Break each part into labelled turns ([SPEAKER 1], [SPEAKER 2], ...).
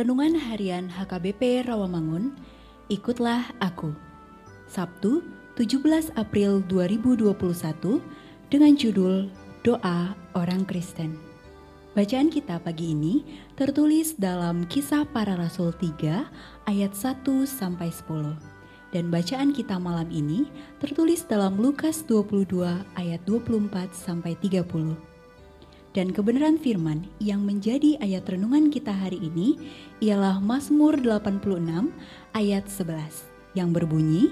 [SPEAKER 1] Renungan Harian HKBP Rawamangun, Ikutlah Aku. Sabtu, 17 April 2021 dengan judul Doa Orang Kristen. Bacaan kita pagi ini tertulis dalam Kisah Para Rasul 3 ayat 1 sampai 10. Dan bacaan kita malam ini tertulis dalam Lukas 22 ayat 24 sampai 30 dan kebenaran firman yang menjadi ayat renungan kita hari ini ialah Mazmur 86 ayat 11 yang berbunyi,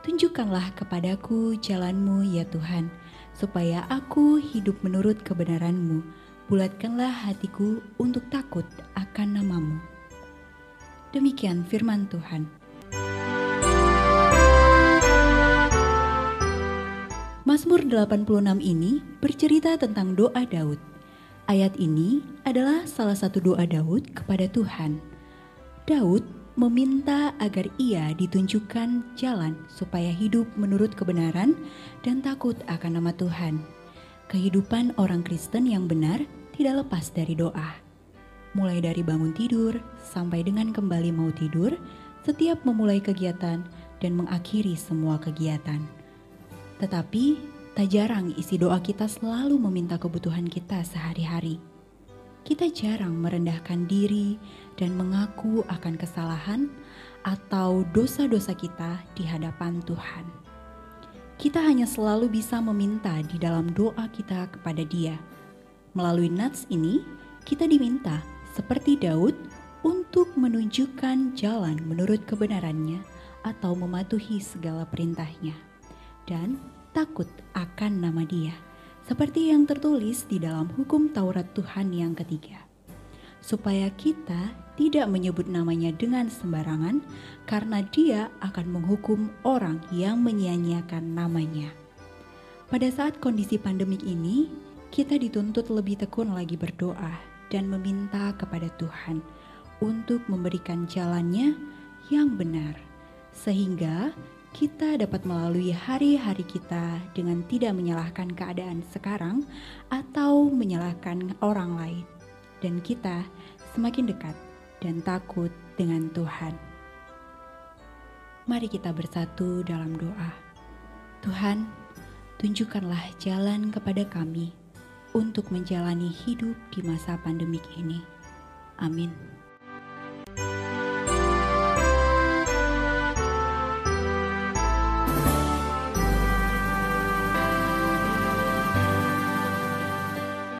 [SPEAKER 1] Tunjukkanlah kepadaku jalanmu ya Tuhan, supaya aku hidup menurut kebenaranmu. Bulatkanlah hatiku untuk takut akan namamu. Demikian firman Tuhan. Mazmur 86 ini bercerita tentang doa Daud Ayat ini adalah salah satu doa Daud kepada Tuhan. Daud meminta agar ia ditunjukkan jalan supaya hidup menurut kebenaran dan takut akan nama Tuhan. Kehidupan orang Kristen yang benar tidak lepas dari doa. Mulai dari bangun tidur sampai dengan kembali mau tidur, setiap memulai kegiatan dan mengakhiri semua kegiatan. Tetapi Tak jarang isi doa kita selalu meminta kebutuhan kita sehari-hari. Kita jarang merendahkan diri dan mengaku akan kesalahan atau dosa-dosa kita di hadapan Tuhan. Kita hanya selalu bisa meminta di dalam doa kita kepada Dia. Melalui nats ini, kita diminta seperti Daud untuk menunjukkan jalan menurut kebenarannya atau mematuhi segala perintahnya. Dan takut akan nama Dia, seperti yang tertulis di dalam hukum Taurat Tuhan yang ketiga, supaya kita tidak menyebut namanya dengan sembarangan, karena Dia akan menghukum orang yang menyia-nyiakan namanya. Pada saat kondisi pandemik ini, kita dituntut lebih tekun lagi berdoa dan meminta kepada Tuhan untuk memberikan jalannya yang benar, sehingga kita dapat melalui hari-hari kita dengan tidak menyalahkan keadaan sekarang atau menyalahkan orang lain, dan kita semakin dekat dan takut dengan Tuhan. Mari kita bersatu dalam doa. Tuhan, tunjukkanlah jalan kepada kami untuk menjalani hidup di masa pandemik ini. Amin.